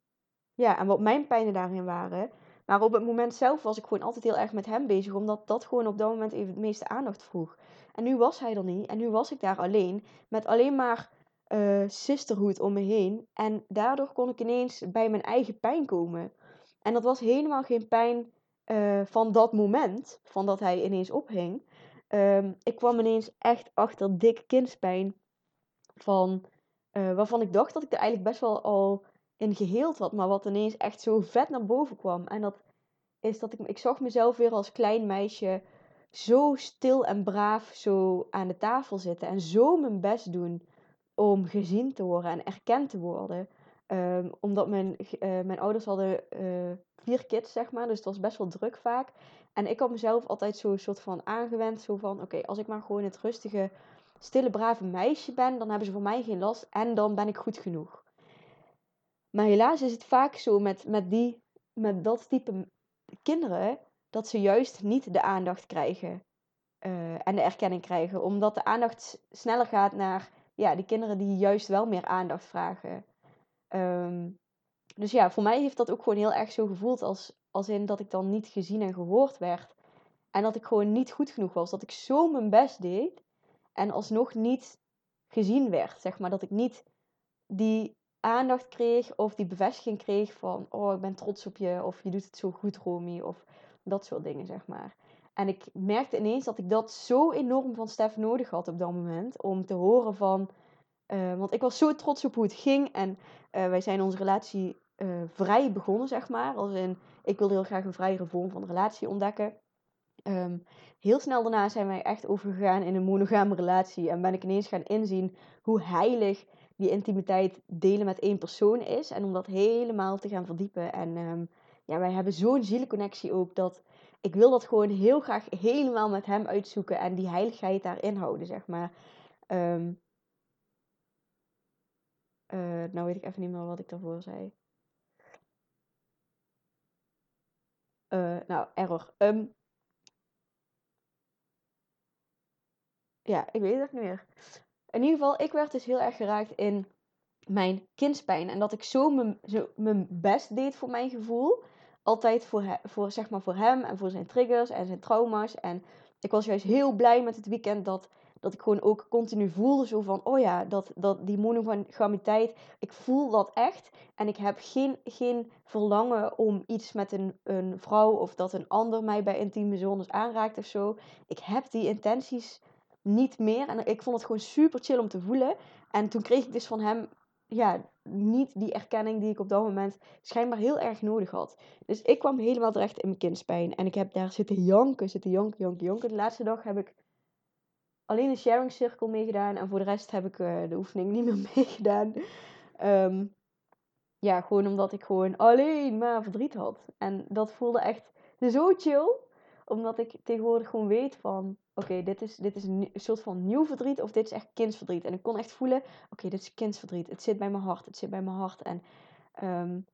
ja, en wat mijn pijnen daarin waren. Maar op het moment zelf was ik gewoon altijd heel erg met hem bezig, omdat dat gewoon op dat moment even het meeste aandacht vroeg. En nu was hij er niet en nu was ik daar alleen, met alleen maar uh, sisterhood om me heen. En daardoor kon ik ineens bij mijn eigen pijn komen. En dat was helemaal geen pijn uh, van dat moment, van dat hij ineens ophing. Um, ik kwam ineens echt achter dikke kindspijn. Van, uh, waarvan ik dacht dat ik er eigenlijk best wel al in geheeld had. Maar wat ineens echt zo vet naar boven kwam. En dat is dat ik, ik zag mezelf weer als klein meisje zo stil en braaf zo aan de tafel zitten. En zo mijn best doen om gezien te worden en erkend te worden. Um, omdat mijn, uh, mijn ouders hadden uh, vier kids, zeg maar. Dus het was best wel druk vaak. En ik had mezelf altijd zo'n soort van aangewend. Zo van, oké, als ik maar gewoon het rustige, stille, brave meisje ben... dan hebben ze voor mij geen last en dan ben ik goed genoeg. Maar helaas is het vaak zo met, met, die, met dat type kinderen... dat ze juist niet de aandacht krijgen. Uh, en de erkenning krijgen. Omdat de aandacht sneller gaat naar ja, die kinderen die juist wel meer aandacht vragen. Um, dus ja, voor mij heeft dat ook gewoon heel erg zo gevoeld als, als in dat ik dan niet gezien en gehoord werd. En dat ik gewoon niet goed genoeg was. Dat ik zo mijn best deed en alsnog niet gezien werd. Zeg maar dat ik niet die aandacht kreeg of die bevestiging kreeg van... Oh, ik ben trots op je of je doet het zo goed, Romy. Of dat soort dingen, zeg maar. En ik merkte ineens dat ik dat zo enorm van Stef nodig had op dat moment. Om te horen van. Uh, want ik was zo trots op hoe het ging. En uh, wij zijn onze relatie uh, vrij begonnen, zeg maar. Als in, ik wilde heel graag een vrijere vorm van relatie ontdekken. Um, heel snel daarna zijn wij echt overgegaan in een monogame relatie. En ben ik ineens gaan inzien hoe heilig die intimiteit delen met één persoon is. En om dat helemaal te gaan verdiepen. En ehm, ja, wij hebben zo'n zielenconnectie ook dat ik wil dat gewoon heel graag helemaal met hem uitzoeken en die heiligheid daarin houden, zeg maar. Ehm, eh, nou weet ik even niet meer wat ik daarvoor zei. Eh, nou, error. Ehm, ja, ik weet het niet meer. In ieder geval, ik werd dus heel erg geraakt in mijn kindspijn. En dat ik zo mijn, zo mijn best deed voor mijn gevoel. Altijd voor, voor, zeg maar voor hem en voor zijn triggers en zijn trauma's. En ik was juist heel blij met het weekend dat, dat ik gewoon ook continu voelde zo van... Oh ja, dat, dat, die monogamiteit, ik voel dat echt. En ik heb geen, geen verlangen om iets met een, een vrouw of dat een ander mij bij intieme zones aanraakt of zo. Ik heb die intenties niet meer. En ik vond het gewoon super chill om te voelen. En toen kreeg ik dus van hem ja, niet die erkenning die ik op dat moment schijnbaar heel erg nodig had. Dus ik kwam helemaal terecht in mijn kindspijn. En ik heb daar zitten janken, zitten janken, janken, janken. De laatste dag heb ik alleen een sharing circle meegedaan. En voor de rest heb ik uh, de oefening niet meer meegedaan. Um, ja, gewoon omdat ik gewoon alleen maar verdriet had. En dat voelde echt zo chill. Omdat ik tegenwoordig gewoon weet van oké, dit, is, dit is een, soort van nieuw verdriet of dit is echt kindsverdriet. En ik kon echt voelen, oké, dit is kindsverdriet. Het zit bij mijn hart, het zit bij mijn hart. En, um,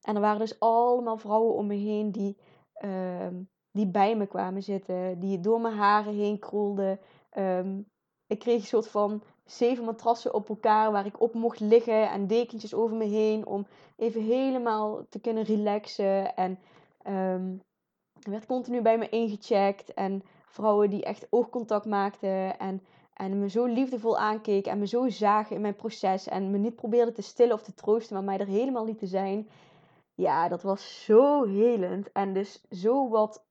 en er waren dus allemaal vrouwen om me heen die, um, die bij me kwamen zitten, die door mijn haren heen krolden. Um, ik kreeg een soort van zeven matrassen op elkaar waar ik op mocht liggen en dekentjes over me heen om even helemaal te kunnen relaxen. En er werd continu bij me ingecheckt en vrouwen die echt oogcontact maakten en, en me zo liefdevol aankeken en me zo zagen in mijn proces en me niet probeerden te stillen of te troosten, maar mij er helemaal lieten zijn. Ja, dat was zo helend en dus zo wat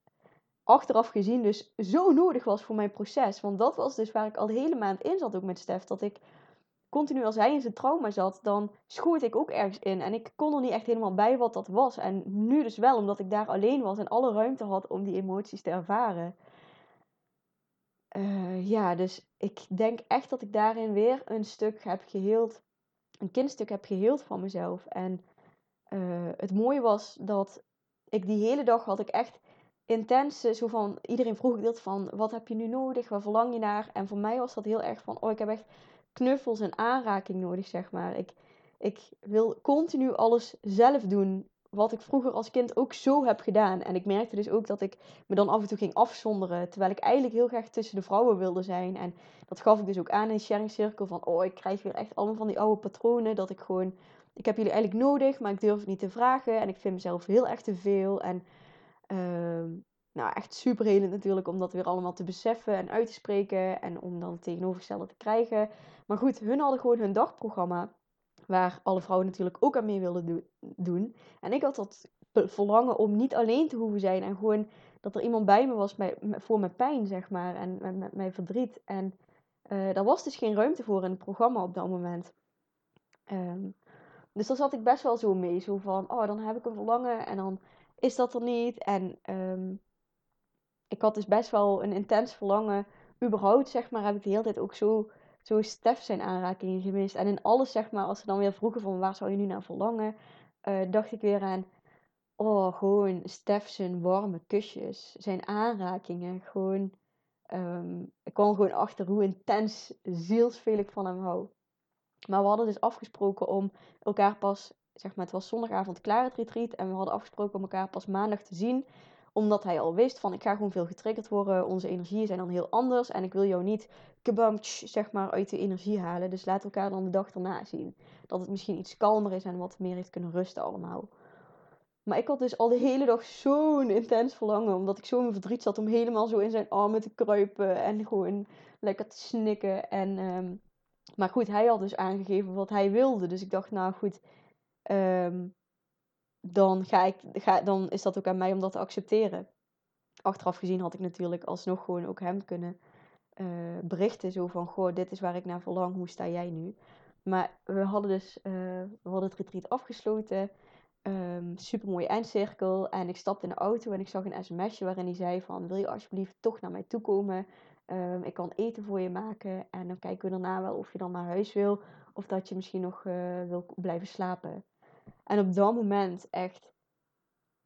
achteraf gezien dus zo nodig was voor mijn proces. Want dat was dus waar ik al de hele maand in zat ook met Stef, dat ik continu als hij in zijn trauma zat, dan schoot ik ook ergens in. En ik kon er niet echt helemaal bij wat dat was. En nu dus wel, omdat ik daar alleen was en alle ruimte had om die emoties te ervaren. Uh, ja, dus ik denk echt dat ik daarin weer een stuk heb geheeld, een kindstuk heb geheeld van mezelf. En uh, het mooie was dat ik die hele dag had ik echt intense, zo van, iedereen vroeg dit van, wat heb je nu nodig, waar verlang je naar? En voor mij was dat heel erg van, oh, ik heb echt knuffels en aanraking nodig, zeg maar. Ik, ik wil continu alles zelf doen wat ik vroeger als kind ook zo heb gedaan. En ik merkte dus ook dat ik me dan af en toe ging afzonderen. Terwijl ik eigenlijk heel graag tussen de vrouwen wilde zijn. En dat gaf ik dus ook aan in sharing circle. Van oh, ik krijg weer echt allemaal van die oude patronen. Dat ik gewoon, ik heb jullie eigenlijk nodig, maar ik durf het niet te vragen. En ik vind mezelf heel erg te veel. En uh, nou, echt super helend natuurlijk om dat weer allemaal te beseffen en uit te spreken. En om dan het tegenovergestelde te krijgen. Maar goed, hun hadden gewoon hun dagprogramma. Waar alle vrouwen natuurlijk ook aan mee wilden doen. En ik had dat verlangen om niet alleen te hoeven zijn. En gewoon dat er iemand bij me was voor mijn pijn, zeg maar. En met, mijn verdriet. En uh, daar was dus geen ruimte voor in het programma op dat moment. Um, dus daar zat ik best wel zo mee. Zo van, oh, dan heb ik een verlangen en dan is dat er niet. En um, ik had dus best wel een intens verlangen. Überhaupt, zeg maar, heb ik de hele tijd ook zo zo Stef zijn aanrakingen gemist. En in alles, zeg maar, als ze dan weer vroegen van waar zou je nu naar verlangen, uh, dacht ik weer aan, oh, gewoon Stef zijn warme kusjes, zijn aanrakingen. Gewoon, um, ik kwam gewoon achter hoe intens zielsveel ik van hem hou. Maar we hadden dus afgesproken om elkaar pas, zeg maar, het was zondagavond klaar het retreat. En we hadden afgesproken om elkaar pas maandag te zien omdat hij al wist van ik ga gewoon veel getriggerd worden. Onze energieën zijn dan heel anders. En ik wil jou niet kebam, zeg maar, uit de energie halen. Dus laat elkaar dan de dag erna zien. Dat het misschien iets kalmer is en wat meer heeft kunnen rusten allemaal. Maar ik had dus al de hele dag zo'n intens verlangen. Omdat ik zo mijn verdriet zat om helemaal zo in zijn armen te kruipen. En gewoon lekker te snikken. En, um, maar goed, hij had dus aangegeven wat hij wilde. Dus ik dacht, nou goed, um, dan, ga ik, ga, dan is dat ook aan mij om dat te accepteren. Achteraf gezien had ik natuurlijk alsnog gewoon ook hem kunnen uh, berichten. Zo van, goh, dit is waar ik naar verlang, hoe sta jij nu? Maar we hadden dus uh, we hadden het retreat afgesloten. Um, ehm, super mooie eindcirkel. En ik stapte in de auto en ik zag een sms'je waarin hij zei van... Wil je alsjeblieft toch naar mij toe komen? Um, ik kan eten voor je maken. En dan kijken we daarna wel of je dan naar huis wil. Of dat je misschien nog uh, wil blijven slapen. En op dat moment echt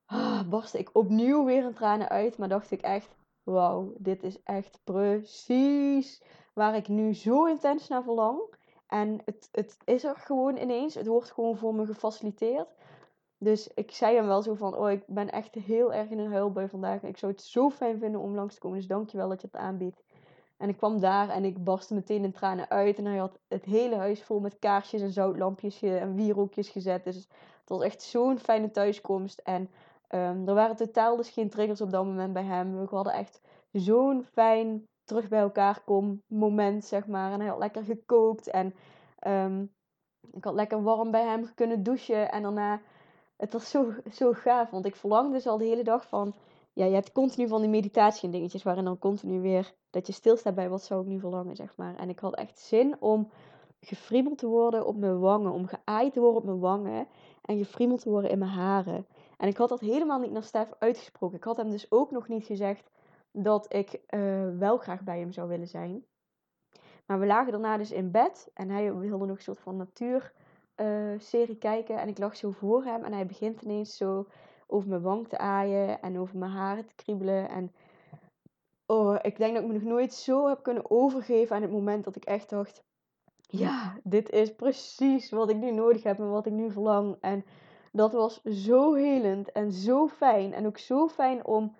ah, barstte ik opnieuw weer een tranen uit. Maar dacht ik echt, wauw, dit is echt precies waar ik nu zo intens naar verlang. En het, het is er gewoon ineens. Het wordt gewoon voor me gefaciliteerd. Dus ik zei hem wel zo van, oh, ik ben echt heel erg in een huilbui vandaag. Ik zou het zo fijn vinden om langs te komen. Dus dankjewel dat je het aanbiedt. En ik kwam daar en ik barstte meteen in tranen uit. En hij had het hele huis vol met kaarsjes en zoutlampjes en wierookjes gezet. Dus het was echt zo'n fijne thuiskomst. En um, er waren totaal dus geen triggers op dat moment bij hem. We hadden echt zo'n fijn terug bij elkaar kom moment, zeg maar. En hij had lekker gekookt en um, ik had lekker warm bij hem kunnen douchen. En daarna, het was zo, zo gaaf, want ik verlangde dus al de hele dag van... Ja, je hebt continu van die meditatie en dingetjes waarin dan continu weer dat je stilstaat bij wat zou ik nu verlangen, zeg maar. En ik had echt zin om gefriemeld te worden op mijn wangen, om geaaid te worden op mijn wangen en gefriemeld te worden in mijn haren. En ik had dat helemaal niet naar Stef uitgesproken. Ik had hem dus ook nog niet gezegd dat ik uh, wel graag bij hem zou willen zijn. Maar we lagen daarna dus in bed en hij wilde nog een soort van natuurserie uh, kijken. En ik lag zo voor hem en hij begint ineens zo over mijn wang te aaien en over mijn haren te kriebelen. En oh, ik denk dat ik me nog nooit zo heb kunnen overgeven aan het moment dat ik echt dacht: ja, dit is precies wat ik nu nodig heb en wat ik nu verlang. En dat was zo helend en zo fijn. En ook zo fijn om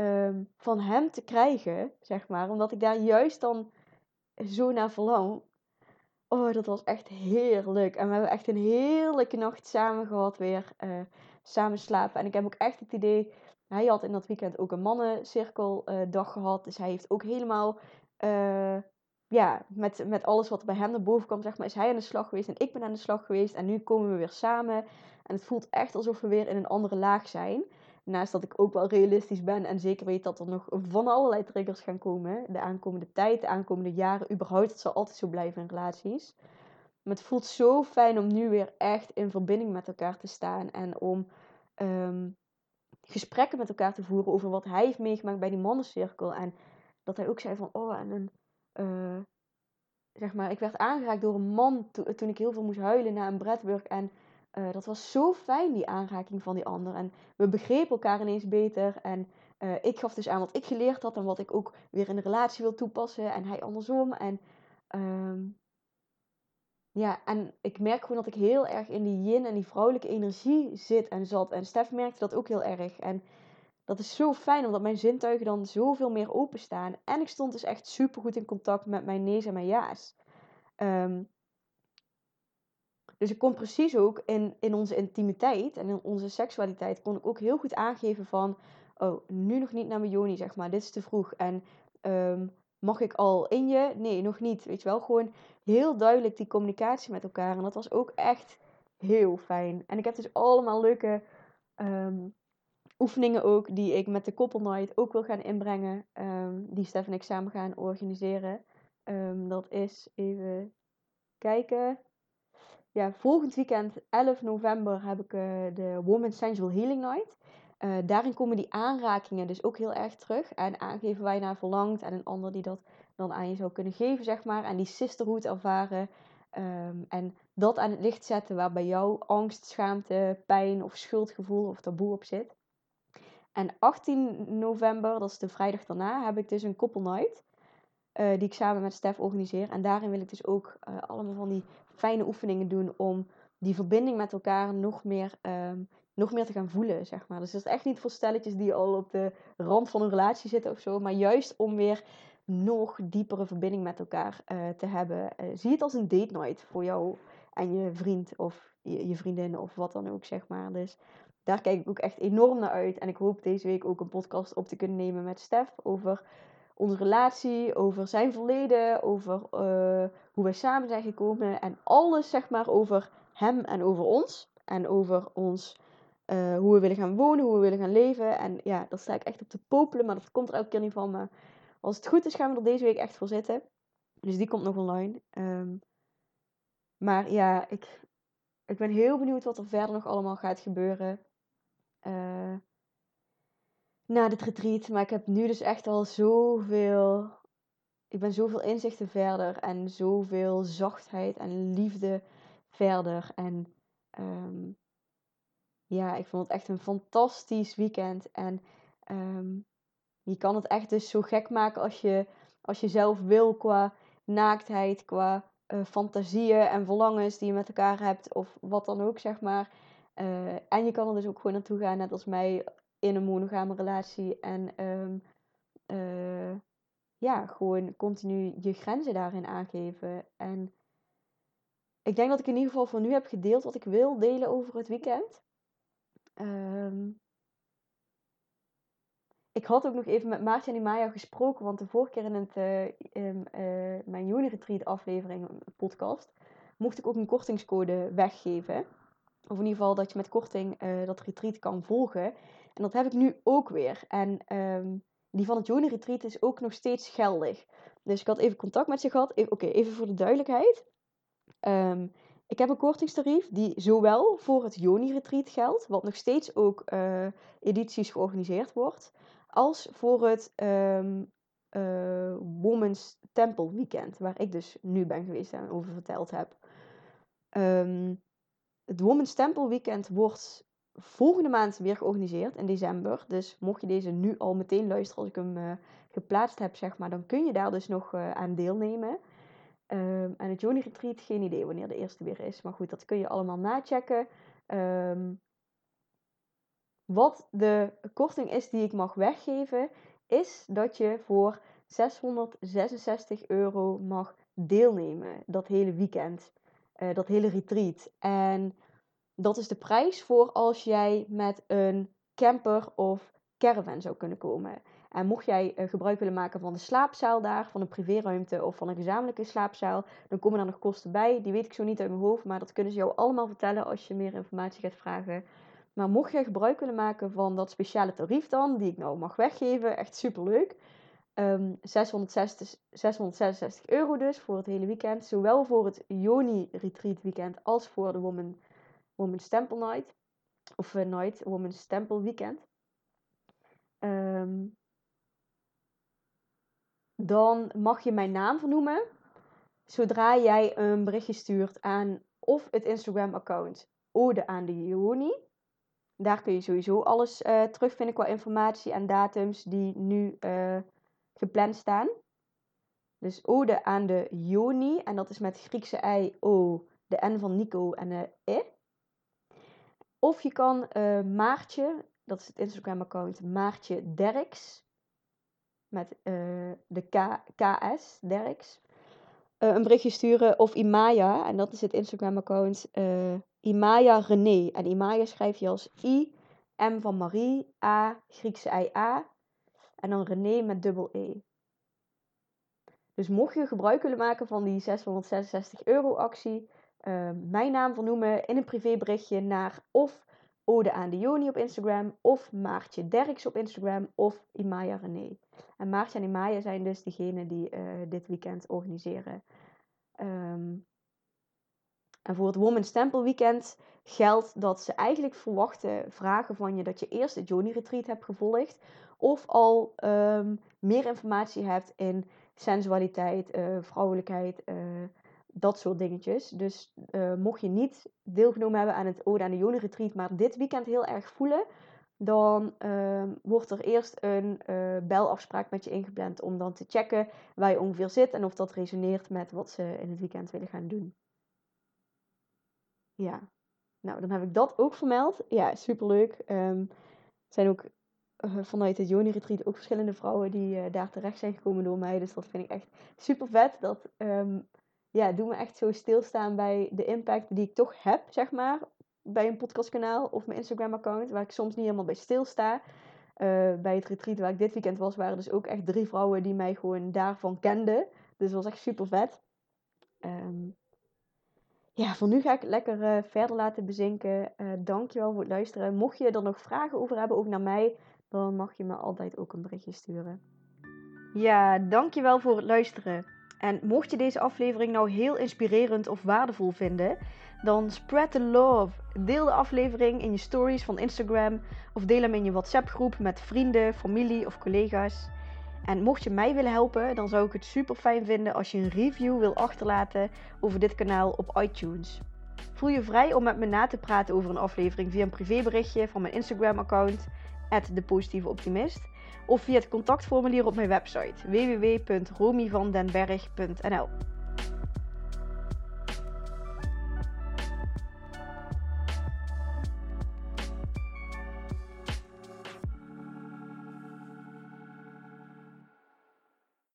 um, van hem te krijgen, zeg maar. Omdat ik daar juist dan zo naar verlang. Oh, dat was echt heerlijk. En we hebben echt een heerlijke nacht samen gehad weer. Uh, samen slapen. En ik heb ook echt het idee... Hij had in dat weekend ook een mannencirkeldag dag gehad. Dus hij heeft ook helemaal... Uh, ja, met, met alles wat bij hem naar boven kwam, zeg maar, is hij aan de slag geweest en ik ben aan de slag geweest. En nu komen we weer samen. En het voelt echt alsof we weer in een andere laag zijn. Naast dat ik ook wel realistisch ben en zeker weet dat er nog van allerlei triggers gaan komen. De aankomende tijd, de aankomende jaren, überhaupt. Het zal altijd zo blijven in relaties. Het voelt zo fijn om nu weer echt in verbinding met elkaar te staan. En om um, gesprekken met elkaar te voeren over wat hij heeft meegemaakt bij die mannencirkel. En dat hij ook zei van, oh, en een, uh, zeg maar, ik werd aangeraakt door een man to toen ik heel veel moest huilen na een breadwork. En uh, dat was zo fijn, die aanraking van die ander. En we begrepen elkaar ineens beter. En uh, ik gaf dus aan wat ik geleerd had en wat ik ook weer in de relatie wil toepassen. En hij andersom. En um, ja, en ik merk gewoon dat ik heel erg in die yin en die vrouwelijke energie zit en zat. En Stef merkte dat ook heel erg. En dat is zo fijn, omdat mijn zintuigen dan zoveel meer openstaan. En ik stond dus echt super goed in contact met mijn nee's en mijn ja's. Um, dus ik kon precies ook in, in onze intimiteit en in onze seksualiteit, kon ik ook heel goed aangeven van, oh, nu nog niet naar mijn joni, zeg maar, dit is te vroeg. En um, mag ik al in je? Nee, nog niet. Weet je wel, gewoon heel duidelijk die communicatie met elkaar. En dat was ook echt heel fijn. En ik heb dus allemaal leuke um, oefeningen ook, die ik met de Couple Night ook wil gaan inbrengen. Um, die Stef en ik samen gaan organiseren. dat is even kijken ja, volgend weekend, 11 november, heb ik uh, de Woman Sensual Healing Night. Uh, daarin komen die aanrakingen dus ook heel erg terug. En aangeven waar je naar verlangt. En een ander die dat dan aan je zou kunnen geven, zeg maar. En die sisterhood ervaren. Um, en dat aan het licht zetten waar bij jou angst, schaamte, pijn of schuldgevoel of taboe op zit. En 18 november, dat is de vrijdag daarna, heb ik dus een couple night. Uh, die ik samen met Stef organiseer. En daarin wil ik dus ook uh, allemaal van die fijne oefeningen doen om die verbinding met elkaar nog meer, um, nog meer te gaan voelen, zeg maar. Dus het is echt niet voor stelletjes die al op de rand van een relatie zitten of zo, maar juist om weer nog diepere verbinding met elkaar uh, te hebben. Uh, zie het als een date night voor jou en je vriend of je, vriendin of wat dan ook, zeg maar. Dus daar kijk ik ook echt enorm naar uit. En ik hoop deze week ook een podcast op te kunnen nemen met Stef over onze relatie, over zijn verleden, over uh, hoe wij samen zijn gekomen en alles zeg maar over hem en over ons en over ons, uh, hoe we willen gaan wonen, hoe we willen gaan leven. En ja, daar sta ik echt op te popelen, maar dat komt er elke keer niet van. Maar als het goed is, gaan we er deze week echt voor zitten. Dus die komt nog online. Um, maar ja, ik, ik ben heel benieuwd wat er verder nog allemaal gaat gebeuren. Uh, na dit retreat. Maar ik heb nu dus echt al zoveel. Ik ben zoveel inzichten verder en zoveel zachtheid en liefde verder. En um, ja, ik vond het echt een fantastisch weekend. En um, je kan het echt dus zo gek maken als je, als je zelf wil qua naaktheid, qua uh, fantasieën en verlangens die je met elkaar hebt, of wat dan ook, zeg maar. Uh, en je kan er dus ook gewoon naartoe gaan, net als mij, in een monogame relatie. En um, uh, ja, gewoon continu je grenzen daarin aangeven. En ik denk dat ik in ieder geval voor nu heb gedeeld wat ik wil delen over het weekend. Ehm, ik had ook nog even met Maartje en Imaya gesproken, want de vorige keer in, het, in uh, mijn Juni Retreat aflevering, podcast, mocht ik ook een kortingscode weggeven. Of in ieder geval dat je met korting uh, dat retreat kan volgen. En dat heb ik nu ook weer. En um, die van het Juni Retreat is ook nog steeds geldig. Dus ik had even contact met ze gehad. Oké, even voor de duidelijkheid. Um, ik heb een kortingstarief die zowel voor het Joni Retreat geldt, wat nog steeds ook uh, edities georganiseerd wordt, als voor het um, Women's Temple Weekend, waar ik dus nu ben geweest en over verteld heb. Um, het Women's Temple Weekend wordt volgende maand weer georganiseerd in december. Dus mocht je deze nu al meteen luisteren als ik hem uh, geplaatst heb, zeg maar, dan kun je daar dus nog aan deelnemen. Um, en het Joni Retreat, geen idee wanneer de eerste weer is. Maar goed, dat kun je allemaal nachecken. Um, wat de korting is die ik mag weggeven, is dat je voor 666 euro mag deelnemen. Dat hele weekend. Uh, dat hele retreat. En dat is de prijs voor als jij met een camper of caravan zou kunnen komen. En mocht jij uh, gebruik willen maken van de slaapzaal daar, van een privéruimte of van een gezamenlijke slaapzaal, dan komen er nog kosten bij. Die weet ik zo niet uit mijn hoofd, maar dat kunnen ze jou allemaal vertellen als je meer informatie gaat vragen. Maar mocht jij gebruik willen maken van dat speciale tarief dan, die ik nou mag weggeven, echt super leuk. 660, 666 euro dus voor het hele weekend. Zowel voor het Joni Retreat weekend als voor de Woman, Woman's Temple Night. Of uh, Night, Woman's Temple Weekend. Um, dan mag je mijn naam vernoemen. Zodra jij een berichtje stuurt aan of het Instagram-account Ode aan de Joni. Daar kun je sowieso alles uh, terugvinden qua informatie en datums die nu uh, gepland staan. Dus Ode aan de Joni. En dat is met Griekse I, O, de N van Nico en de E. Of je kan uh, Maartje, dat is het Instagram-account Maartje Derks met uh, de KS, Derks, uh, een berichtje sturen. Of Imaya, en dat is het Instagram-account uh, Imaya René. En Imaya schrijf je als I, M van Marie, A, Griekse I, A. En dan René met dubbel E. Dus mocht je gebruik willen maken van die 666 euro actie, mijn naam vernoemen in een privéberichtje naar of Ode aan de Joni op Instagram, of Maartje Derks op Instagram, of Imaya René. En Maartje en Imaya zijn dus degenen die uh, dit weekend organiseren. Um, en voor het Women's Temple Weekend geldt dat ze eigenlijk verwachten vragen van je dat je eerst het Joni Retreat hebt gevolgd. Of al um, meer informatie hebt in sensualiteit, uh, vrouwelijkheid, uh, dat soort dingetjes. Dus uh, mocht je niet deelgenomen hebben aan het Ode aan de Joni Retreat, maar dit weekend heel erg voelen, dan uh, wordt er eerst een uh, belafspraak met je ingepland om dan te checken waar je ongeveer zit en of dat resoneert met wat ze in het weekend willen gaan doen. Ja, nou dan heb ik dat ook vermeld. Ja, superleuk. Um, er zijn ook uh, vanuit het Joni Retreat ook verschillende vrouwen die daar terecht zijn gekomen door mij. Dus dat vind ik echt super vet. Dat um, ja, doet me echt zo stilstaan bij de impact die ik toch heb, zeg maar, bij een podcastkanaal of mijn Instagram-account, waar ik soms niet helemaal bij stilsta. Uh, bij het retreat waar ik dit weekend was, waren dus ook echt drie vrouwen die mij gewoon daarvan kenden. Dus dat was echt super vet. Um, ja, voor nu ga ik het lekker uh, verder laten bezinken. Uh, dankjewel voor het luisteren. Mocht je er nog vragen over hebben, ook naar mij, dan mag je me altijd ook een berichtje sturen. Ja, dankjewel voor het luisteren. En mocht je deze aflevering nou heel inspirerend of waardevol vinden, dan spread the love. Deel de aflevering in je stories van Instagram of deel hem in je WhatsApp groep met vrienden, familie of collega's. En mocht je mij willen helpen, dan zou ik het super fijn vinden als je een review wil achterlaten over dit kanaal op iTunes. Voel je vrij om met me na te praten over een aflevering via een privéberichtje van mijn Instagram-account, @depositieveoptimist of via het contactformulier op mijn website www.romyvandenberg.nl.